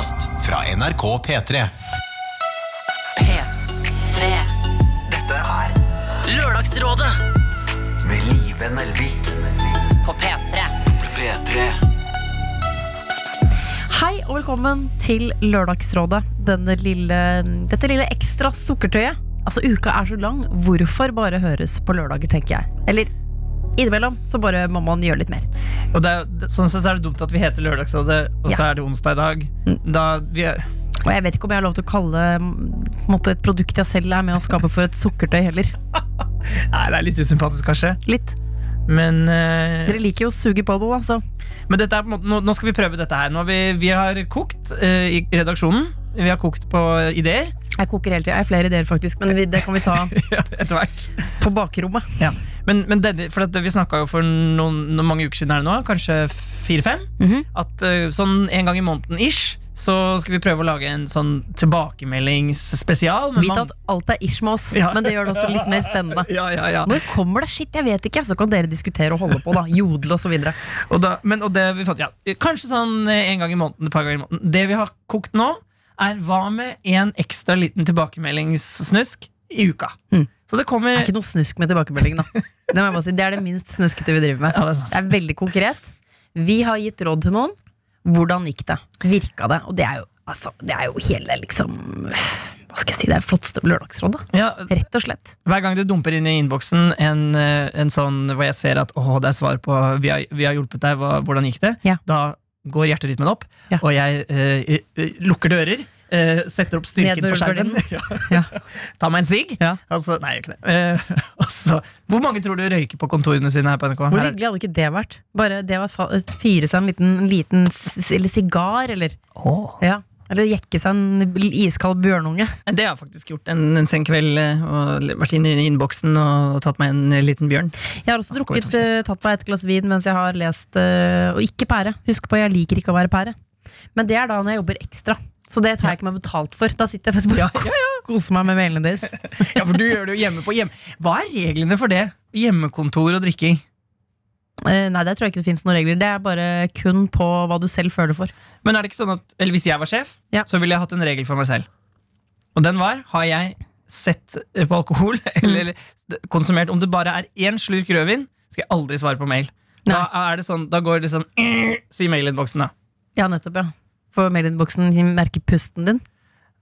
podkast fra NRK P3. P3. Dette er Lørdagsrådet med Live Nelvik. på P3. P3. Hei og velkommen til Lørdagsrådet. Denne lille, dette lille ekstra sukkertøyet. Altså, uka er så lang. Hvorfor bare høres på lørdager, tenker jeg. Eller innimellom så bare må man gjøre litt mer. Og det er, sånn sett så er det dumt at vi heter Lørdagsrådet, og så Ja. er det onsdag i dag. Da, vi er, Og jeg vet ikke om jeg har lov til å kalle mm, på en måte, et produkt jeg selv er med å skape for et sukkertøy heller. nei, det er litt usympatisk, kanskje. Litt. Men, eh, Dere liker jo å suge på det, altså. Men dette er på en måte, nå, nå skal vi prøve dette her. Nå har vi, vi har kokt eh, i redaksjonen. Vi har kokt på ideer Jeg koker hele tida. Jeg har flere ideer, faktisk. Men vi, det kan vi ta ja, etter hvert. på bakrommet. Men, men denne, for at vi snakka jo for noen, noen mange uker siden her nå, kanskje fire-fem, Mhm. at eh, sånn en gang i måneden ish, så skal vi prøve å lage en sånn tilbakemeldingsspesial. Vi Vit at alt er ish med oss, Ja. men det gjør det også litt mer spennende. ja, ja, ja. Når kommer det shit? Jeg vet ikke. Så kan dere diskutere og holde på, da. Jodle osv. Kanskje sånn eh, en gang i måneden, et par ganger i måneden. Det vi har kokt nå, er hva med en ekstra liten tilbakemeldingssnusk i uka? Mm. Så det Det er ikke noe snusk med tilbakemelding, da. Det, si. det er det minst snuskete vi driver med. Ja, det er. Det er veldig konkret. Vi har gitt råd til noen. Hvordan gikk det? Virka det? Og det er jo, altså, det er jo hele liksom Hva skal jeg si, det er flotteste Lørdagsrådet. ja, Rett og slett. Hver gang det dumper inn i innboksen en, eh, en sånn hvor jeg ser at å, det er svar på vi har, vi har hjulpet deg, hva, hvordan gikk det? Ja. Da går hjerterytmen opp, Ja. og jeg eh, lukker dører. Eh, setter opp styrken på skjermen. Ja. Ta meg en sigg. Ja. Altså, nei, jeg gjør ikke det. Uh, altså, hvor mange tror du røyker på kontorene sine her på NRK? Hvor hyggelig hadde ikke det vært? Bare det å fyre seg en liten, liten eller sigar, eller oh. ja. Eller jekke seg en iskald bjørnunge. Det har jeg faktisk gjort en, en sen kveld. eh, Og vært inne i innboksen og tatt meg en liten bjørn. Jeg har også drukket, tatt meg et glass vin mens jeg har lest Og ikke pære. Husk på, jeg liker ikke å være pære. Men det er da når jeg jobber ekstra. Så det tar jeg ikke meg betalt for. Da sitter jeg faktisk bare og koser meg med mailene deres. Ja, for du gjør det jo hjemme på hjem. Hva er reglene for det? Hjemmekontor og drikking? Eh, nei, der tror jeg ikke det finnes noen regler. Det er bare kun på hva du selv føler for. Men er det ikke sånn at Eller hvis jeg var sjef, Ja. så ville jeg hatt en regel for meg selv. Og den var har jeg sett på alkohol eller, eller konsumert Om det bare er én slurk rødvin, skal jeg aldri svare på mail. Da er det sånn, da går det sånn Si mailinnboksen, da. Ja, nettopp, ja. For mailinnboksen merker pusten din.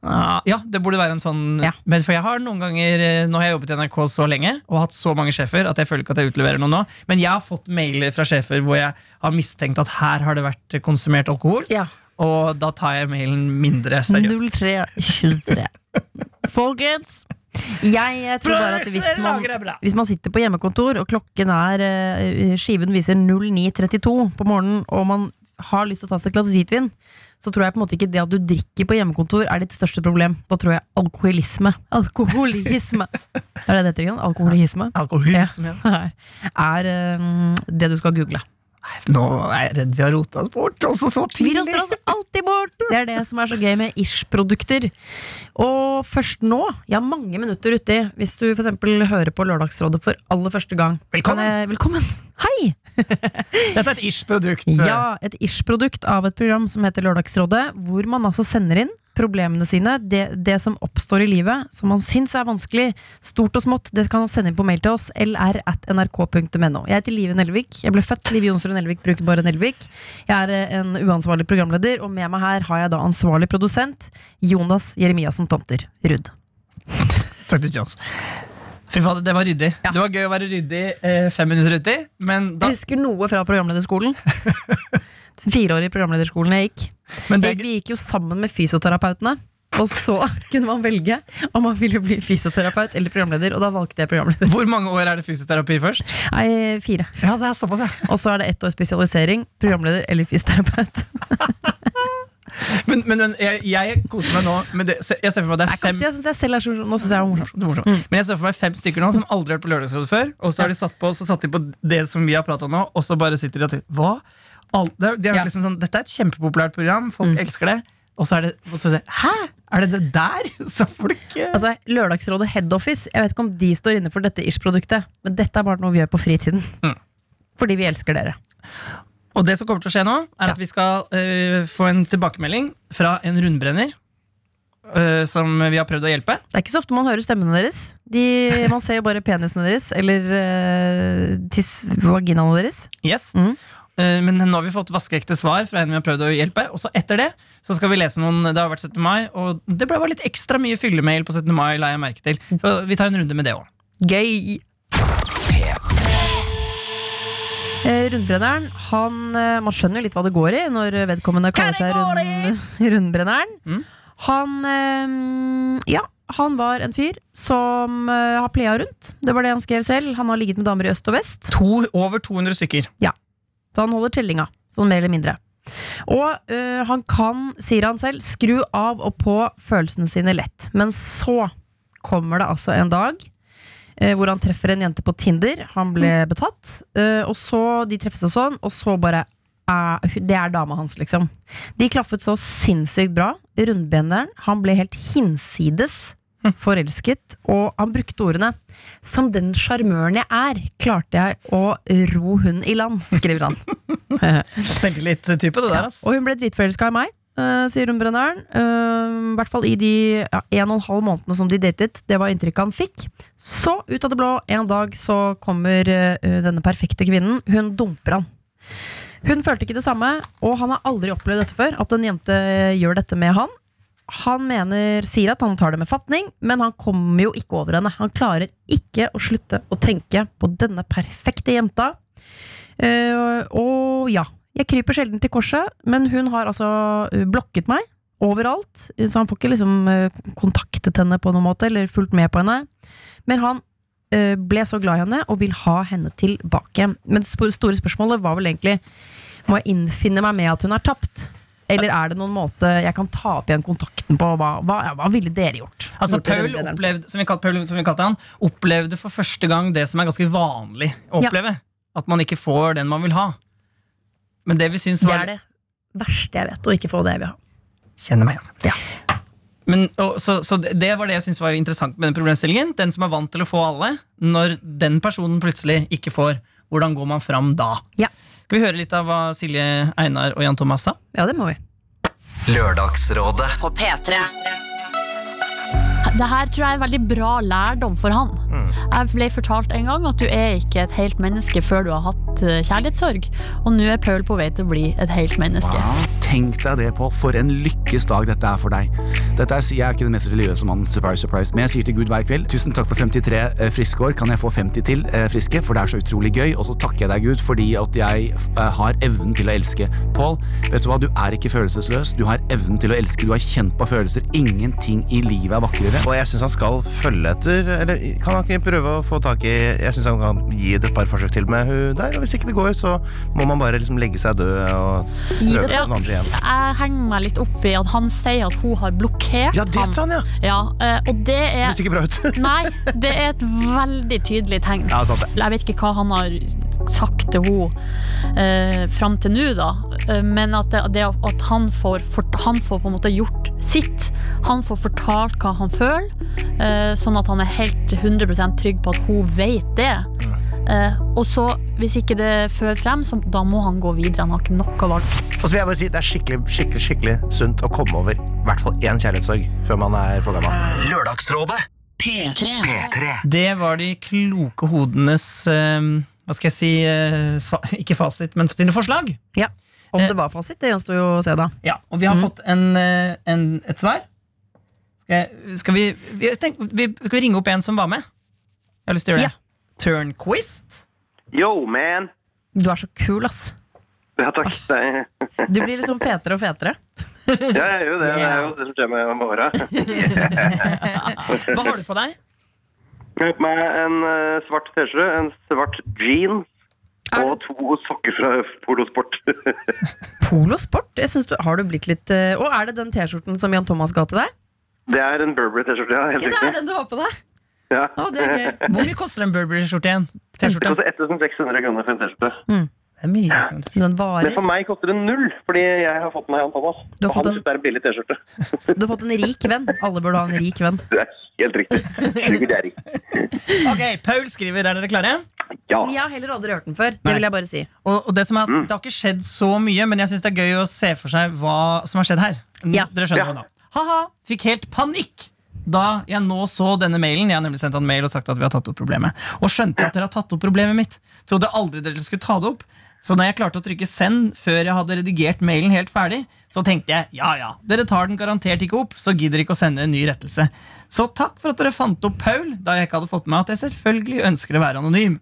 Ah, Ja, det burde være en sånn Ja. Men for jeg har noen ganger eh, Nå har jeg jobbet i NRK så lenge og hatt så mange sjefer at jeg føler ikke at jeg utleverer noe nå. Men jeg har fått mailer fra sjefer hvor jeg har mistenkt at her har det vært konsumert alkohol. Ja. Og da tar jeg mailen mindre seriøst. 0323. Folkens! Jeg tror bare at hvis man, hvis man sitter på hjemmekontor, og klokken er eh, Skiven viser 09.32 på morgenen, og man har lyst til å ta seg et glass hvitvin, så tror jeg på en måte ikke det at du drikker på hjemmekontor, er ditt største problem. Da tror jeg alkoholisme Alkoholisme! Er det det heter igjen? Alkoholisme? Alkoholisme. Ja. Er er det du skal google. Nå er jeg redd vi har rota oss bort, også så Vi roter oss alltid bort! Det er det som er så gøy med Ish-produkter. Og først nå, ja, mange minutter uti, hvis du eksempel hører på Lørdagsrådet for aller første gang. Velkommen. Jeg, velkommen! Hei! Dette er et ish-produkt. Ja, et Ish-produkt av et program som heter Lørdagsrådet, hvor man altså sender inn problemene sine, det, det som oppstår i livet, som man syns er vanskelig, stort og smått, det kan man sende inn på mail til oss, lr at nrk.no. Jeg heter Live Nelvik. Jeg ble født. Liv Jonsrud Nelvik bruker bare Nelvik. Jeg er eh, en uansvarlig programleder, og med meg her har jeg da ansvarlig produsent Jonas Jeremiassen Tomter Rudd. Takk til Johns. Fy fader, det var ryddig. Ja. Det var gøy å være ryddig eh, fem minutter uti, men, da, Jeg husker noe fra programlederskolen. Fireårig programlederskolen jeg gikk. men det, vi gikk jo sammen med fysioterapeutene. Og så kunne man velge om man ville bli fysioterapeut eller programleder. Og da valgte jeg programleder. Hvor mange år er det fysioterapi først? Nei, fire. Ja, det er såpass, ja. Og så er det ett år spesialisering. Programleder eller fysioterapeut. Men, men, men jeg, jeg koser meg nå med det. Jeg ser for meg det er fem jeg synes jeg selv er så Nå synes jeg er morsom. Det er morsomt. Men jeg ser for meg fem stykker nå som aldri har hørt på Lørdagsrådet før. Og så har de satt på, så satt de på det som vi har prata om nå, og så bare sitter de og tenker Hva? All, det, er- de Ja. liksom sånn, Dette er et kjempepopulært program, folk elsker det. Og så er det og så Hæ? Er det det der? Så folk eh, Altså, Lørdagsrådet Head Office, jeg vet ikke om de står inne for dette Ish-produktet, men dette er bare noe vi gjør på fritiden. Mm. Fordi vi elsker dere. Og det som kommer til å skje nå, er Ja. at vi skal uh, få en tilbakemelding fra en rundbrenner. Uh, som vi har prøvd å hjelpe. Det er ikke så ofte man hører stemmene deres. De, man ser jo bare penisene deres, eller uh, tiss, vaginaene deres. Yes. Mhm. Eh, men nå har vi fått vaskeekte svar fra en vi har prøvd å hjelpe. Og så etter det så skal vi lese noen Det har vært 17. mai, og det ble bare litt ekstra mye fyllemail på 17. mai. la jeg merke til Så vi tar en runde med det òg. Gøy! Eh, Rundbrenneren, han, eh, man skjønner jo litt hva det går i når vedkommende kaller seg rund, Rundbrenneren. Mm. Han, ja, han var en fyr som har plea rundt. Det var det han skrev selv. Han har ligget med damer i øst og vest. To, over 200 stykker. Så han holder tellinga, sånn mer eller mindre. Og øh, han kan, sier han selv, skru av og på følelsene sine lett. Men så kommer det altså en dag øh, hvor han treffer en jente på Tinder. Han ble betatt. øh, og så, De treffes og sånn, og så bare Det er dama hans, liksom. De klaffet så sinnssykt bra. Rundbeneren. han ble helt hinsides forelsket, og han brukte ordene Som den sjarmøren jeg er, klarte jeg å ro hun i land, skriver han. Selvtillit-type, det der. ass Og hun ble dritforelska i meg, uh, sier rundbrenneren. Uh, I hvert fall i de ja, en og en halv månedene som de datet. Det var inntrykket han fikk. Så, ut av det blå, en dag så kommer uh, denne perfekte kvinnen. Hun dumper han. Hun følte ikke det samme, og han har aldri opplevd dette før. At en jente gjør dette med han. Han mener, sier at han tar det med fatning, men han kommer jo ikke over henne. Han klarer ikke å slutte å tenke på denne perfekte jenta. Uh, og ja, jeg kryper sjelden til korset, men hun har altså eh, blokket meg overalt. Så han får ikke liksom eh, kontaktet henne på noen måte, eller fulgt med på henne. Men han uh, ble så glad i henne og vil ha henne tilbake. Men det store spørsmålet var vel egentlig Må jeg innfinne meg med at hun har tapt? Eller er det noen måte jeg kan ta opp igjen kontakten på? Hva, hva, ja, hva ville dere gjort? Altså Paul, opplevde, som vi kalte, Paul, som vi kalte han, opplevde for første gang det som er ganske vanlig å Ja. oppleve. At man ikke får den man vil ha. Men det vi syns Det er det verste jeg vet, å ikke få det jeg vil ha. Kjenner meg igjen. Ja. Men, og, så, så det det var det jeg syntes var interessant med den problemstillingen. Den som er vant til å få alle, når den personen plutselig ikke får, hvordan går man fram da? Ja. Skal vi høre litt av hva Silje, Einar og Jan Thomas sa? Ja, det må vi. Lørdagsrådet. På P3. Det her tror jeg er en veldig bra lærdom for han. Jeg ble fortalt en gang at du er ikke et helt menneske før du har hatt eh, kjærlighetssorg. Og nå er Paul på vei til å bli et helt menneske. Tenk deg det på. For en lykkes dag dette er for deg. Dette er, jeg er ikke den mest religiøse mannen, surprise, surprise, men jeg sier til Gud hver kveld tusen takk for 53 eh, friske år. Kan jeg få 50 til eh, friske? For det er så utrolig gøy. Og så takker jeg deg, Gud, fordi at jeg eh, har evnen til å elske. Paul, vet du hva? Du er ikke følelsesløs. Du har evnen til å elske. Du har kjent på følelser. Ingenting i livet er vakrere. Og jeg syns han skal følge etter Eller kan han ikke prøve å få tak i Jeg syns han kan gi det et par forsøk til med hun der. Og hvis ikke det går, så må man bare liksom legge seg død og prøve Ja. den andre igjen. Jeg henger meg litt opp i at han sier at hun har blokkert Ja, det sa han, ja! Ja, eh, og det er ser ikke bra ut. Nei, det er et veldig tydelig tegn. Ja, sant det. Jeg vet ikke hva han har sagt til henne eh, fram til nå, da. Eh, men at, det, det at han, får, for, han får på en måte gjort sitt. Han får fortalt hva han føler, eh, sånn at han er helt 100 trygg på at hun vet det. Eh, og så, hvis ikke det fører frem, så da må han gå videre. Han har ikke noe valg. Og så vil jeg bare si Det er skikkelig skikkelig, skikkelig sunt å komme over i hvert fall én kjærlighetssorg før man er for gammel. Lørdagsrådet. P3. P3. Det var de kloke hodenes eh, Hva skal jeg si eh, fa Ikke fasit, men sine forslag. Ja. Om det var fasit, det gjenstår jo å se, da. Ja, Og vi har fått en, eh, en, et svar. Skal, jeg, skal vi vi, tenk, vi Skal vi ringe opp en som var med? Jeg har lyst til å gjøre det. Ja. Turnquist. Yo, man! Du er så kul, ass. Ja, takk. Du blir liksom fetere og fetere. ja, jeg gjør jo det. Det er jo det som skjer med åra. Hva har du på deg? Jeg har på meg en eh, svart T-skjorte, en svart jeans og to sokker fra Polosport. Polo Sport? Jeg synes du, har du blitt litt eh, Og er det den T-skjorten som Jan Thomas ga til deg? det er en Burberry-T-skjorte, ja. Helt Ja, det er den du har på deg! Ja. Å, det er gøy. Hvor mye koster en Burberry-skjorte igjen? Det T-skjorte? koster 1600 kroner for en T-skjorte. Det er mye. Den Men varer. for meg koster det null, fordi jeg har fått meg Jan Thomas. Du har Og fått han en- synes det er en billig T-skjorte. Du har fått en rik venn. Alle burde ha en rik venn. Det er helt riktig. Sugar daddy. Ok, Paul skriver, er dere klare? Ja. Jeg har heller aldri hørt den før. Nei. Det vil jeg bare si. Og, og det som er at Det har ikke skjedd så mye, men jeg synes det er gøy å se for seg hva som har skjedd her. N- Ja. Dere skjønner Ja. det da. Ha-ha, fikk helt panikk da jeg nå så denne mailen. Jeg har nemlig sendt han mail og sagt at vi har tatt opp problemet. Og skjønte at dere har tatt opp problemet mitt. Trodde aldri dere skulle ta det opp. Så når jeg klarte å trykke send før jeg hadde redigert mailen helt ferdig, så tenkte jeg ja ja, dere tar den garantert ikke opp, så gidder ikke å sende en ny rettelse. Så takk for at dere fant opp Paul, da jeg ikke hadde fått med at jeg selvfølgelig ønsker å være anonym.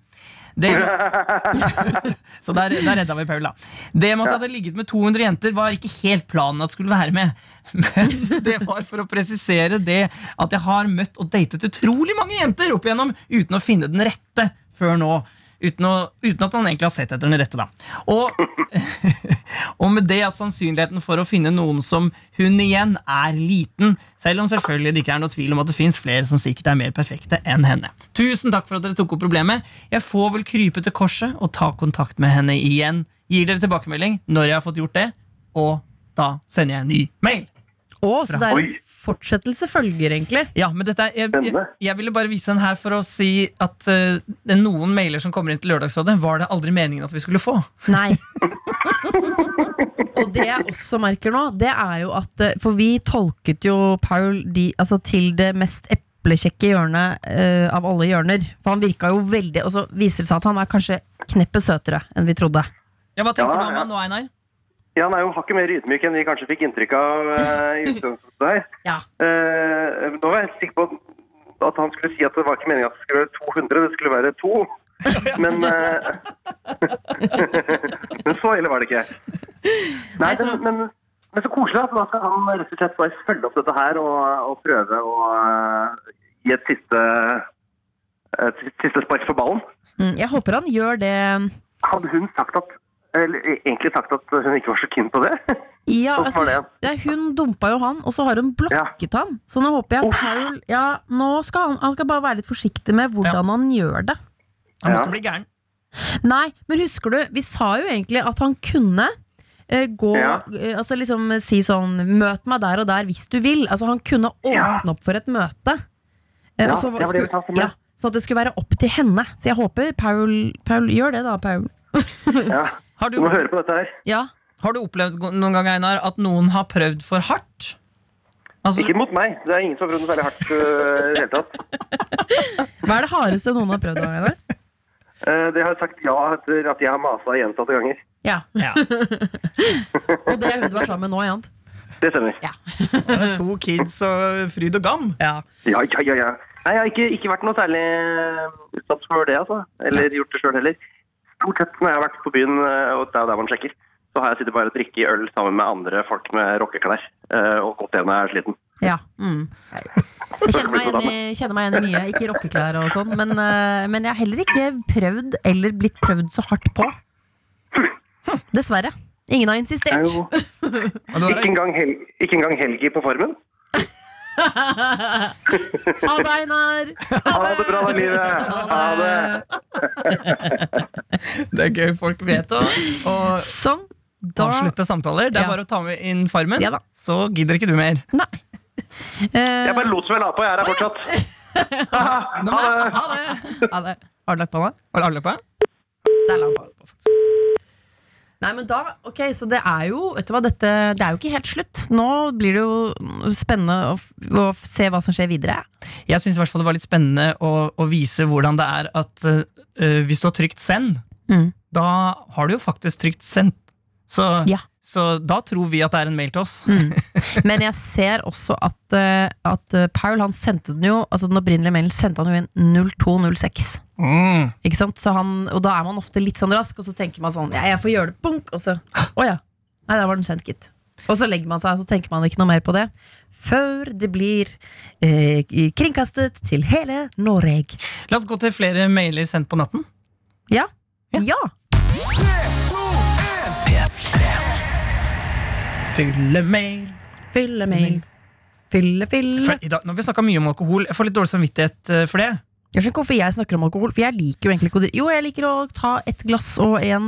Det, så der, der redda vi Paul, da. Det med at jeg hadde ligget med 200 jenter, var ikke helt planen at skulle være med. Men det var for å presisere det at jeg har møtt og datet utrolig mange jenter opp igjennom uten å finne den rette før nå. Uten, å, uten at han egentlig har sett etter den rette, da. Og, og med det at sannsynligheten for å finne noen som hun igjen er liten, selv om selvfølgelig det ikke er noe tvil om at det fins flere som sikkert er mer perfekte enn henne. Tusen takk for at dere tok opp problemet. Jeg får vel krype til korset og ta kontakt med henne igjen. Gir dere tilbakemelding når jeg har fått gjort det, og da sender jeg en ny mail. Å, så det er en. Fortsettelse følger, egentlig. Ja, men dette er, jeg, jeg, jeg ville bare vise den her for å si at uh, det er noen mailer som kommer inn til Lørdagsrådet, var det aldri meningen at vi skulle få. Nei. Og det jeg også merker nå, det er jo at eh, For vi tolket jo Paul de, altså, til det mest eplekjekke hjørnet uh, av alle hjørner. For han virka jo veldig Og så viser det seg at han er kanskje kneppet søtere enn vi trodde. Ja, Hva tenker Ja, du om han nå, Einar? Ja, han er jo hakket mer ydmyk enn vi kanskje fikk inntrykk av eh, i utgangspunktet her. Ja. Eh, nå var jeg sikker på at han skulle si at det var ikke meningen at det skulle være 200, det skulle være to. Men, eh, men så ille var det ikke. Nei, det, men, men, så koselig at da skal han rett og slett bare følge opp dette her og, og prøve å gi et siste, et siste spark for ballen. Mm, Jeg håper han gjør det Hadde hun sagt at eller egentlig sagt at hun ikke var så keen på det? Ja, altså, det? ja, hun dumpa jo han, og så har hun blokket han. Så nå håper jeg oh. Paul Ja, nå skal han, han skal bare være litt forsiktig med hvordan han gjør det. Han må Ja. ikke bli gæren. Nei, men husker du, vi sa jo egentlig at han kunne uh, gå Ja. eh, Altså liksom si sånn Møt meg der og der hvis du vil. Altså Han kunne åpne Ja. opp for et møte. Uh, Ja, og så det var det vi sa sammen. ja, sånn at det skulle være opp til henne. Så jeg håper Paul, Paul gjør det, da, Paul. Ja, Har du du, må høre på dette her. Ja. har du opplevd noen gang, Einar, at noen har prøvd for hardt? Altså, Ikke mot meg. Det er ingen som har prøvd noe særlig hardt øh, i det hele tatt. Hva er det hardeste noen har prøvd? Einar? Uh, De har sagt ja etter at jeg har masa gjentatte ganger. Ja. ja. Og det er hun du er sammen med nå, Jant. Det stemmer. Det er To kids og fryd og gam. Ja. Ja, ja, ja. ja. Nei, jeg har ikke, ikke vært noe særlig utsatt for det, altså. Eller gjort det sjøl heller. Stort sett når jeg har vært på byen, øh, og det er jo der man sjekker, så har jeg sittet bare og drikket øl sammen med andre folk med rockeklær. øh, Og gått hjem når jeg er sliten. Ja. Mm. Jeg kjenner meg, igjen i, kjenner meg igjen i mye. Ikke rockeklær og sånn. Men, eh, men jeg har heller ikke prøvd eller blitt prøvd så hardt på. Dessverre. Ingen har er insistert. ikke engang, hel ikke engang Helgi på formen. Ha det, Einar! Ha det bra med livet! Ha det! Det er gøy folk vet å, Sånn. Avslutte samtaler. Det er Ja. bare å ta med inn Farmen, Ja så gidder ikke du mer. Nei. Jeg bare lot som jeg la på. Jeg er her fortsatt. Ha det! Ha det! ha det. Har du lagt på nå? Har det lagt på? Der la han på. Nei, men da, ok, så det er jo Vet du hva, dette Det er jo ikke helt slutt. Nå blir det jo spennende å, å se hva som skjer videre. Jeg syns det var litt spennende å, å vise hvordan det er at uh, hvis du har trykt send, Mm. da har du jo faktisk trykt sendt. Så, Ja. Så da tror vi at det er en mail til oss. Mm. Men jeg ser også at, eh, at eh, Paul han sendte den jo Altså den opprinnelige mailen sendte han jo inn 0206. Mm. Ikke sant? Så han, og da er man ofte litt sånn rask, og så tenker man sånn Ja, jeg får gjøre det, bunk! Og så Å ja. Nei, der var den sendt, gitt. Og så legger man seg, og så tenker man ikke noe mer på det. Før det blir eh, kringkastet til hele Norge. La oss gå til flere mailer sendt på natten. Ja. Ja. ja. Fylle mail. Fylle mail. Fylle, fylle. For i dag, nå har vi snakka mye om alkohol. Jeg får litt dårlig samvittighet eh, for det. Jeg skjønner ikke hvorfor jeg snakker om alkohol, for jeg liker jo egentlig ikke å drikke. Jo, jeg liker å ta et glass og en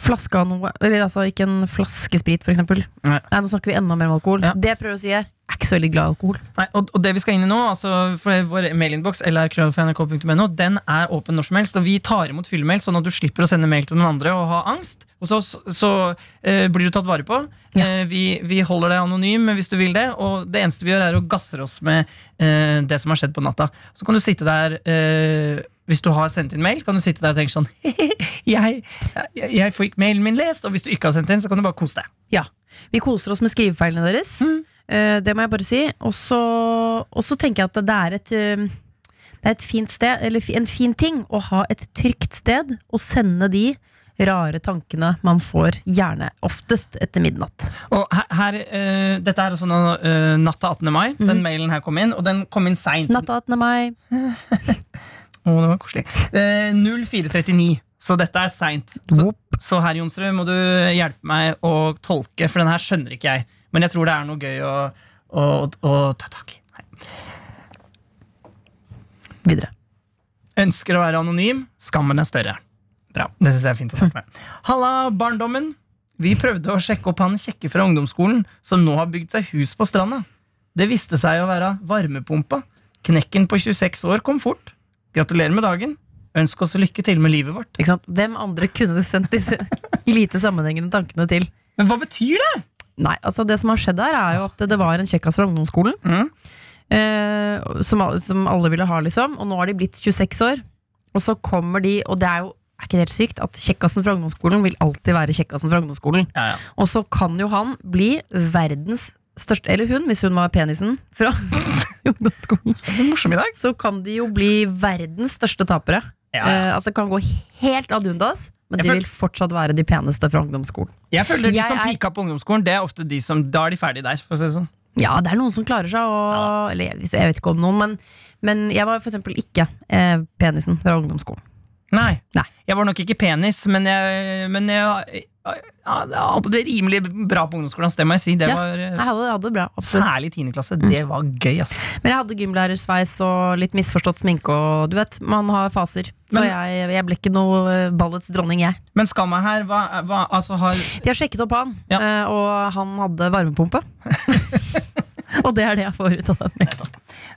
flaske av noe, eller altså ikke en flaske sprit, eksempel. Nei. Nei, nå snakker vi enda mer om alkohol. Ja. Det jeg prøver å si er, jeg er ikke så veldig glad i alkohol. Nei, og, og det vi skal inn i nå, altså for vår mailinnboks .no, den er åpen når som helst, og vi tar imot fyllemail, sånn at du slipper å sende mail til noen andre og ha angst. Hos oss så eh, blir du tatt vare på. Eh, vi, vi holder deg anonym hvis du vil det, og det eneste vi gjør, er å gasser oss med eh, det som har skjedd på natta. Så kan du sitte der eh, hvis du har sendt inn mail, kan du sitte der og tenke sånn jeg, jeg, jeg får ikke mailen min lest, og hvis du ikke har sendt inn, så kan du bare kose deg. Ja. Vi koser oss med skrivefeilene deres. Eh, det må jeg bare si. Og så tenker jeg at det er et uh, Det er et fint sted, eller en fin ting, å ha et trygt sted å sende de rare tankene man får, gjerne oftest etter midnatt. Og her, her, uh, dette er altså nå, eh, natt til 18. mai. Den mailen her kom inn, og den kom inn seint. Natt til 18. mai. Å, det var koselig. Eh, 0439. Så dette er seint. Så, så herr Jonsrud må du hjelpe meg å tolke, for den her skjønner ikke jeg. Men jeg tror det er noe gøy å, å, å ta tak i. Nei. Videre. Ønsker å være anonym. Skammen er større. Bra. Det synes jeg er fint å snakke med. Halla, barndommen. Vi prøvde å sjekke opp han kjekke fra ungdomsskolen som nå har bygd seg hus på stranda. Det viste seg å være varmepumpa. Knekken på 26 år kom fort. Gratulerer med dagen. Ønsk oss lykke til med livet vårt. Ikke sant? Hvem andre kunne du sendt disse lite sammenhengende tankene til? Men hva betyr det? Nei, altså Det som har skjedd her, er jo at det var en kjekkas fra ungdomsskolen. Mm. Eh, som, som alle ville ha, liksom. Og nå har de blitt 26 år. Og så kommer de, og det er jo er ikke det helt sykt at kjekkasen fra ungdomsskolen vil alltid være kjekkasen fra ungdomsskolen. Ja, ja. Og så kan jo han bli verdens største Eller hun, hvis hun var penisen fra ungdomsskolen. I dag. Så kan de jo bli verdens største tapere. Ja, ja. Eh, altså kan gå helt ad undas, men Jeg de vil fortsatt være de peneste fra ungdomsskolen. Jeg føler De Jeg som er- pika på ungdomsskolen, Det er ofte de som Da er de ferdige der. For å si det sånn. Ja, det er noen som klarer seg, og, eller jeg, jeg vet ikke om noen, men, men jeg var for eksempel ikke eh, penisen fra ungdomsskolen. Nei. Nei. Jeg var nok ikke penis, men jeg, men jeg, ja, jeg hadde det rimelig bra på ungdomsskolen. Det må jeg si. Det Ja, var eh, Jeg hadde, hadde det bra. absolutt. Særlig tiendeklasse. Mm. Det var gøy, ass. Men jeg hadde gymlærersveis og litt misforstått sminke, og du vet, man har faser. Så jeg, jeg ble ikke noe eh, ballets dronning, jeg. Men skamma her, hva, hva altså har De har sjekket opp han, Ja. eh, og han hadde varmepumpe. og det er det jeg får ut av den.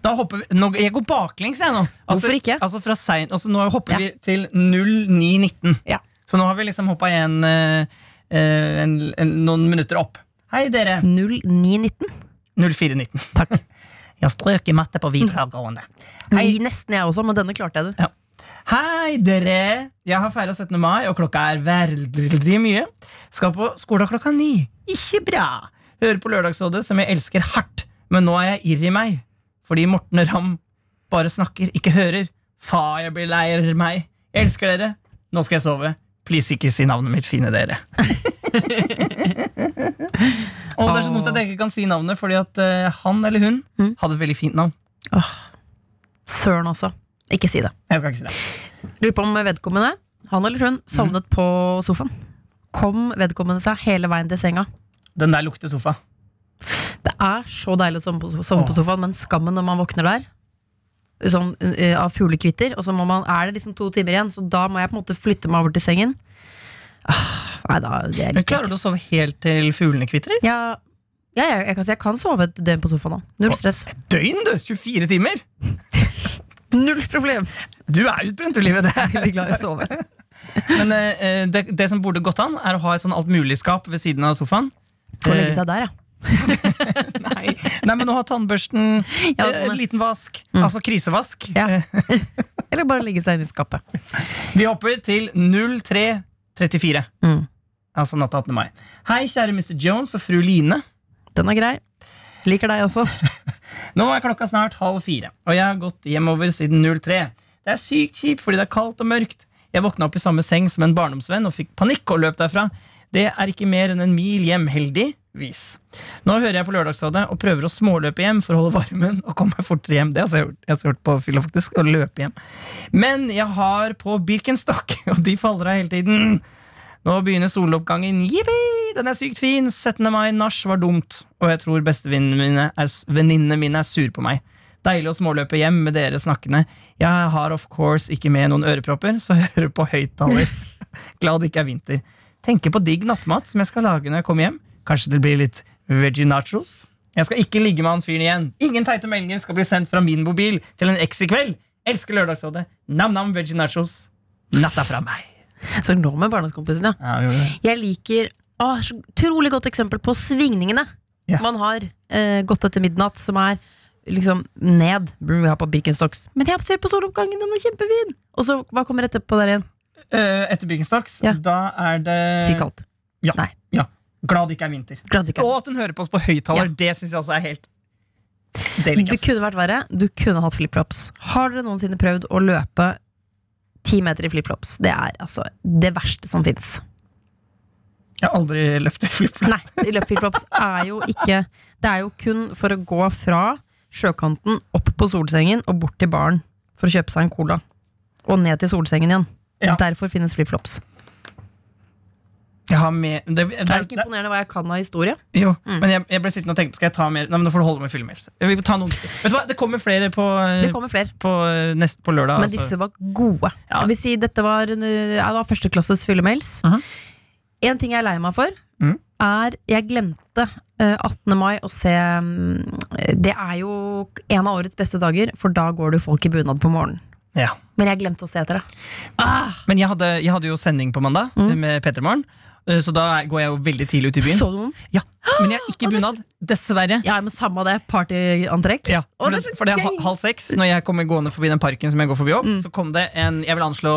Da hopper vi nå, Jeg går baklengs, jeg nå. Altså, Hvorfor ikke? Altså fra sein, altså Nå hopper Ja. vi til 0919. Ja. Så nå har vi liksom hoppa igjen eh, eh, en, en, noen minutter opp. Hei, dere. 0919. 0419. Takk. Jeg har strøket matte på videregående. Hei. Ni nesten jeg også, men denne klarte jeg det. Hei, dere! Jeg har feira 17. mai, og klokka er veldig mye. Skal på skole klokka ni. Ikke bra! Hører på Lørdagsrådet, som jeg elsker hardt. Men nå er jeg irr i meg. Fordi Morten Ramm bare snakker, ikke hører. Fa, jeg blir lei meg. Jeg elsker dere. Nå skal jeg sove. Please, ikke si navnet mitt, fine dere. og det er så dumt at jeg ikke kan si navnet, fordi at eh, han eller hun Mm. hadde et veldig fint navn. Søren også. Ikke si det. Jeg skal ikke si det. Lurer på om vedkommende, han eller hun, sovnet på sofaen. Kom vedkommende seg hele veien til senga. Den der lukter sofa. Det er så deilig å på, sovne på sofaen, men skammen når man våkner der Sånn uh, av fuglekvitter, og så man, er det liksom to timer igjen, så da må jeg på en måte flytte meg over til sengen. Ah, nei, da, det er Men litt Klarer du å sove helt til fuglene kvitrer? Ja, ja jeg, jeg, kan, jeg kan sove et døgn på sofaen Da. Null stress. Døgn, du! 24 timer! Null problem! Du er utbrent, du, livet. Det. Jeg er veldig glad i å sove. Men uh, det, det som burde gått an, er å ha et sånn altmuligskap ved siden av sofaen. Få legge seg der, ja. Nei, nei men å ha tannbørsten, Ja, eh, sånn, en liten vask. Mm. Altså krisevask. Ja. Eh, Eller bare legge seg inn i skapet. Vi hopper til 0334. Mm. Altså natt 18. mai. Hei, kjære Mr. Jones og fru Line. Den er grei. Liker deg også. Nå er klokka snart halv fire, og jeg har gått hjemover siden 03. Det er sykt kjipt fordi det er kaldt og mørkt. Jeg våkna opp i samme seng som en barndomsvenn og fikk panikk og løp derfra. Det er ikke mer enn en mil hjem, heldigvis. Nå hører jeg på Lørdagsrådet og prøver å småløpe hjem for å holde varmen og komme fortere hjem. Det har jeg gjort, jeg har gjort på fylla, faktisk. Å løpe hjem. Men jeg har på Birkenstock, og de faller av hele tiden. Nå begynner soloppgangen. Jippi! Den er sykt fin! 17. mai nach var dumt, og jeg tror bestevenninnene mine er sur på meg. Deilig å småløpe hjem med dere snakkende. Jeg har of course ikke med noen ørepropper, så jeg hører på høyttaler. Glad det ikke er vinter. tenker på digg nattmat som jeg skal lage når jeg kommer hjem. Kanskje det blir litt veggie nachos. Jeg skal ikke ligge med han fyren igjen. Ingen teite meldinger skal bli sendt fra min mobil til en eks i kveld. Elsker Lørdagsrådet. Nam-nam veggie nachos. Natta fra meg. Så nå med barndomskompisen, ja. Ja, det. Jeg liker å, så utrolig godt eksempel på svingningene Ja. man har eh, gått etter midnatt, som er liksom ned. Burde vi ha på Birkenstocks. Men jeg ser på soloppgangen, den er kjempefin! Og så, hva kommer etterpå der igjen? Eh, etter Birkenstocks, Ja. da er det Sykt kaldt. Ja. Nei. ja. Glad det ikke er vinter. Ikke Og at hun hører på oss på høyttaler. Ja. Det syns jeg også er helt Det kunne vært verre. Du kunne hatt flipflops. Har dere noensinne prøvd å løpe ti meter i flipflops? Det er altså det verste som fins. Jeg har aldri løftet flipflops. Nei, løpeflipflops er jo ikke Det er jo kun for å gå fra sjøkanten opp på solsengen og bort til baren for å kjøpe seg en cola. Og ned til solsengen igjen. Ja. Derfor finnes flipflops. Med, det, det, Er ikke imponerende hva jeg kan av historie? Jo, Mm. men jeg, jeg ble sittende og tenkt Skal jeg ta mer Nei, men Nå får du holde med filmhelse. Vet du hva, Det kommer flere på, kommer flere. på, nest, på lørdag. Men altså. disse var gode. Ja. Jeg vil si dette var, uh, ja, det var førsteklasses fyllemails. Mhm. En ting jeg er lei meg for, mm. er Jeg glemte uh, 18. mai å se um, Det er jo en av årets beste dager, for da går det folk i bunad på morgenen. Ja. Men jeg glemte å se etter det. Ah, Men jeg hadde, jeg hadde jo sending på mandag Mm. med Peter Morgen. Eh, Så da går jeg jo veldig tidlig ut i byen. så du? Ja, Men jeg har ikke bunad. Dessverre. Ja, men samme det. Partyantrekk. Ja, for, det for det er halv seks, når jeg kommer gående forbi den parken som jeg går forbi opp, Mm. så kom det en jeg vil anslå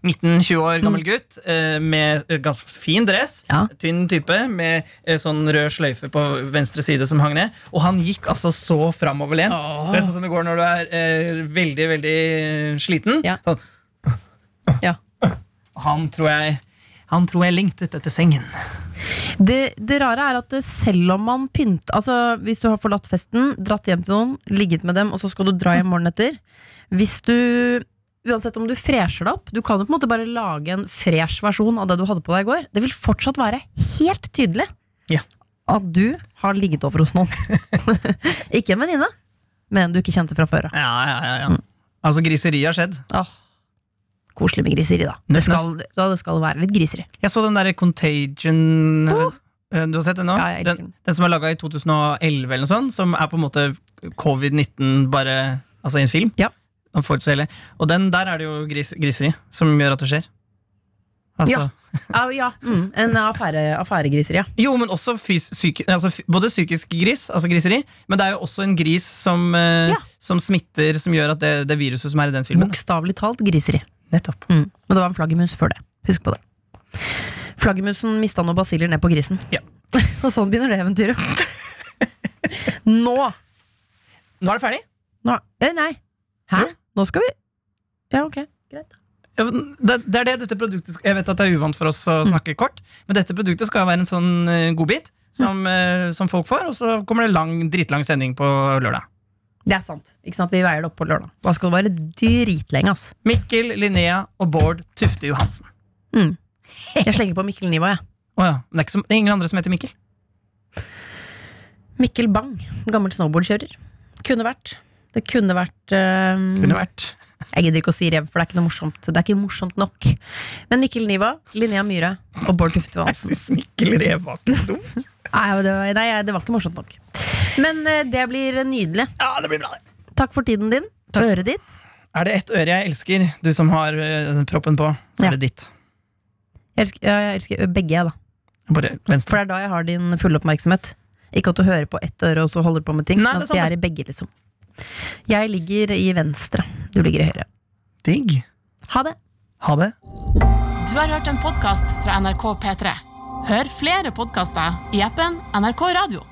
19-20 år gammel gutt eh, med eh, ganske fin dress. Ja. Tynn type med sånn rød sløyfe på venstre side som hang ned. Og han gikk altså så framoverlent. Oh. Det er sånn som det går når du er eh, veldig, veldig sliten. Ja. Sånn. Ja. Han tror jeg Han tror jeg lengtet etter sengen. Det, det rare er at selv om man pynter Altså Hvis du har forlatt festen, dratt hjem til noen, ligget med dem, og så skal du dra hjem morgenen etter Hvis du Uansett om du fresher deg opp, du kan jo på en måte bare lage en fresh versjon av det du hadde på deg i går. Det vil fortsatt være helt tydelig Ja. at du har ligget over hos noen. ikke en venninne, men en du ikke kjente fra før av. Ja, ja, ja, ja. Altså, griseriet har skjedd. Åh, Koselig med griseri, da. Det skal, da det skal være litt griseri. Jeg så den derre Contagion oh. Du har sett den nå? Ja, den, den. den som er laga i 2011, eller noe sånt, som er på en måte covid-19 bare Altså i en film. Ja. Og den der er det jo gris, griseri som gjør at det skjer. Altså, Ja. Ja, ja. Mm, en affære, affæregriseri, ja. Jo, men også fys, syk, altså, både psykisk gris, altså griseri, men det er jo også en gris som, eh, som smitter, som gjør at det, det viruset som er i den filmen Bokstavelig talt griseri. Nettopp. Mm. Men det var en flaggermus før det. Husk på det. Flaggermusen mista noen basiller ned på grisen. Ja. Og sånn begynner det eventyret. Nå! Nå er det ferdig. Nå eh, Nei. Hæ? Jo. Nå skal vi Ja, ok. Greit. Ja, Det, det er det dette produktet skal- Jeg vet at det er uvant for oss å snakke kort, men dette produktet skal jo være en sånn eh, godbit som, eh, som folk får, og så kommer det lang, dritlang sending på lørdag. Det er sant. Ikke sant? Vi veier det opp på lørdag. Da skal det være dritlenge, ass. Mikkel, Linnea og Bård Tufte Johansen. Jeg slenger på Mikkel Niva, jeg. Å ja, men det er, ikke som, det er ingen andre som heter Mikkel. Mikkel Bang. Gammel snowboardkjører. Kunne vært. Det kunne vært eh, Kunne vært. Jeg gidder ikke å si rev, for det er ikke noe morsomt. Det er ikke morsomt nok. Men Mikkel Niva, Linnea Myhre og Bård Tufte Jeg Johansen. Mikkel Rev var ikke så dum. Nei, det var, nei, det var ikke morsomt nok. Men eh, det blir nydelig. Ja, det blir bra, det. Takk for tiden din. Takk. Øret ditt. Er det ett øre jeg elsker, du som har uh, proppen på, så Ja. er det ditt. Jeg elsker, ja, jeg elsker begge, jeg, da. Bare For det er da jeg har din fulle oppmerksomhet. Ikke at du hører på ett øre og så holder på med ting, Nei, men at vi er i begge, liksom. Jeg ligger i venstre. Du ligger i høyre. Digg. Ha det. Ha det. Du har hørt en podkast fra NRK P3. Hør flere podkaster i appen NRK Radio.